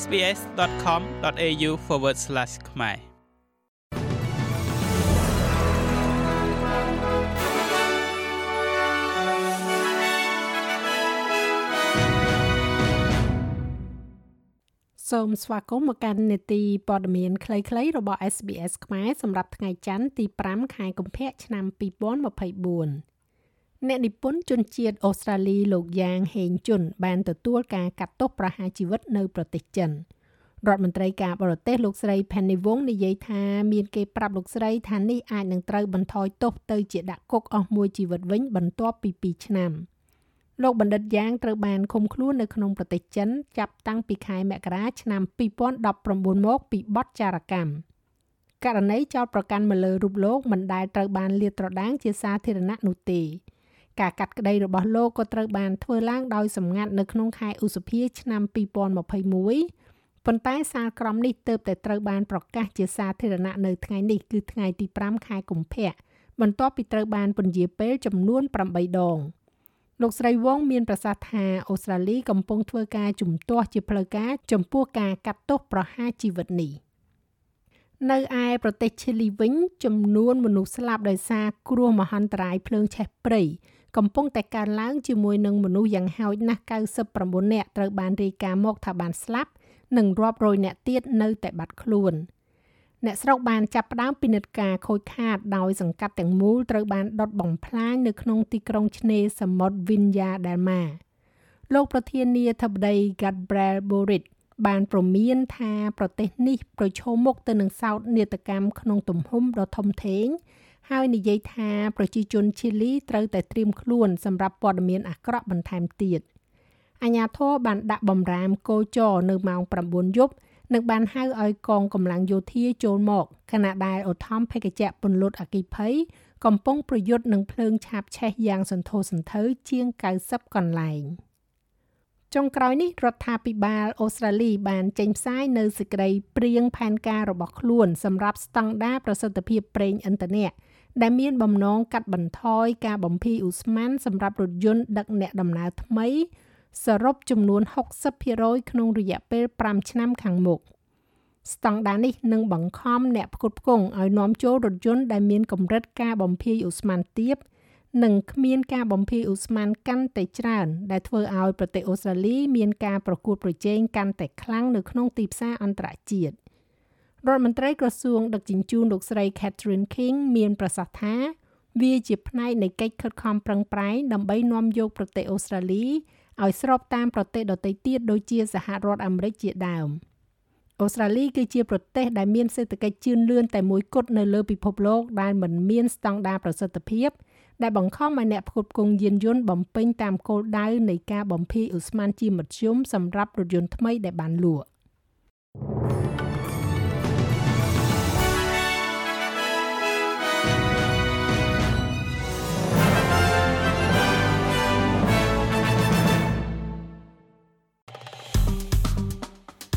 sbs.com.au/ ខ្មែរសូមស្វាគមន៍មកកាន់នេតិព័ត៌មានខ្លីៗរបស់ SBS ខ្មែរសម្រាប់ថ្ងៃច័ន្ទទី5ខែកុម្ភៈឆ្នាំ2024 អ្នកនិពន្ធជនជាតិអូស្ត្រាលីលោកយ៉ាងហេងជុនបានទទួលការកាត់ទោសប្រហារជីវិតនៅប្រទេសចិនរដ្ឋមន្ត្រីការបរទេសលោកស្រី Penny Wong និយាយថាមានគេប្រាប់លោកស្រីថានេះអាចនឹងត្រូវបន្ថយទោសទៅជាដាក់គុកអស់មួយជីវិតវិញបន្ទាប់ពី2ឆ្នាំ។លោកបណ្ឌិតយ៉ាងត្រូវបានឃុំខ្លួននៅក្នុងប្រទេសចិនចាប់តាំងពីខែមករាឆ្នាំ2019មកពីបទចារកម្មករណីចោតប្រកាន់មកលើរូបលោកមិនដែលត្រូវបានលាតត្រដាងជាសាធារណៈនោះទេ ការកាត់ក្តីរបស់លោកក៏ត្រូវបានធ្វើឡើងដោយសម្ងាត់នៅក្នុងខែឧសភាឆ្នាំ2021ប៉ុន្តែសាលក្រមនេះទើបតែត្រូវបានប្រកាសជាសាធារណៈនៅថ្ងៃនេះគឺថ្ងៃទី5ខែកុម្ភៈបន្ទាប់ពីត្រូវបានពន្យាពេលចំនួន8ដង។លោកស្រីវងមានប្រសាសន៍ថាអូស្ត្រាលីកំពុងធ្វើការជំទាស់ជាផ្លូវការចំពោះការកាត់ទោសប្រហារជីវិតនេះនៅឯប្រទេសឈីលីវិញចំនួនមនុស្សស្លាប់ដោយសារគ្រោះមហន្តរាយភ្លើងឆេះព្រៃ កំពុងតែកើនឡើងជាមួយនឹងមនុស្សយ៉ាងហោចណាស់99នាក់ត្រូវបានរាយការណ៍មកថាបានស្លាប់និងរាប់រយនាក់ទៀតនៅតែបាត់ខ្លួន។អ្នកស្រុកបានចាប់ផ្ដើមពិនិត្យការខូចខាតដោយសង្កាត់ទាំងមូលត្រូវបានដុតបំផ្លាញនៅក្នុងទីក្រុងឆ្នេរសមុទ្រ Vinya Delma លោកប្រធានាធិបតី Gabriel Boric បានប្រមានថាប្រទេសនេះប្រឈមមុខទៅនឹងសោកនាដកម្មក្នុងទំហំដ៏ធំធេង ហើយនិយាយថាប្រជាជនឈីលីត្រូវតែត្រៀមខ្លួនសម្រាប់ព័ត៌មានអាក្រក់បន្ថែមទៀតអាញាធរបានដាក់បំរាមកោចរនៅម៉ោង9យប់និងបានហៅឲ្យកងកម្លាំងយោធាចូលមកខណៈដែលឧទ្ធម្ភាគចក្រពន្លត់អគិភ័យកំពុងប្រយុទ្ធនឹងភ្លើងឆាបឆេះយ៉ាងសន្ធោសន្ធៅជាង90កន្លែងចុងក្រោយនេះរដ្ឋាភិបាលអូស្ត្រាលីបានចេញផ្សាយនៅសេចក្តីព្រៀងផែនការរបស់ខ្លួនសម្រាប់ស្តង់ដារប្រសិទ្ធភាពប្រេងឥន្ធនៈ ដែលមានបំណងកាត់បន្ថយការបំភាយឧស្ម័នសម្រាប់រថយន្តដឹកអ្នកដំណើរថ្មី សរុបចំនួន60%ក្នុងរយៈពេល5ឆ្នាំខាងមុខស្តង់ដារនេះនឹងបង្ខំអ្នកផ្គត់ផ្គង់ឲ្យនាំចូលរថយន្តដែលមានកម្រិតការបំភាយឧស្ម័នទាបនិងគ្មានការបំភាយឧស្ម័នកាន់តែច្រើន ដែលធ្វើឲ្យប្រទេសអូស្ត្រាលីមានការប្រកួតប្រជែងកាន់តែខ្លាំងនៅក្នុងទីផ្សារអន្តរជាតិ រដ្ឋមន្ត្រីក្រសួងដឹកជញ្ជូនលោកស្រី Catherine King មានប្រសាសន៍ថាវាជាផ្នែកនៃកិច្ចខិតខំប្រឹងប្រែងដើម្បីនាំយកប្រទេសអូស្ត្រាលីឲ្យស្របតាមប្រទេសដទៃទៀតដូចជាសហរដ្ឋអាមេរិកជាដើមអូស្ត្រាលីគឺជាប្រទេសដែលមានសេដ្ឋកិច្ចជឿនលឿនតែមួយគត់នៅលើពិភពលោកដែលមិនមានស្តង់ដារប្រសិទ្ធភាពដែលបង្ខំឲ្យអ្នកផ្គត់ផ្គង់យានយន្តបំពេញតាមគោលដៅនៃការបំភាយឧស្ម័នជាមធ្យមសម្រាប់រថយន្តថ្មីដែលបានលក់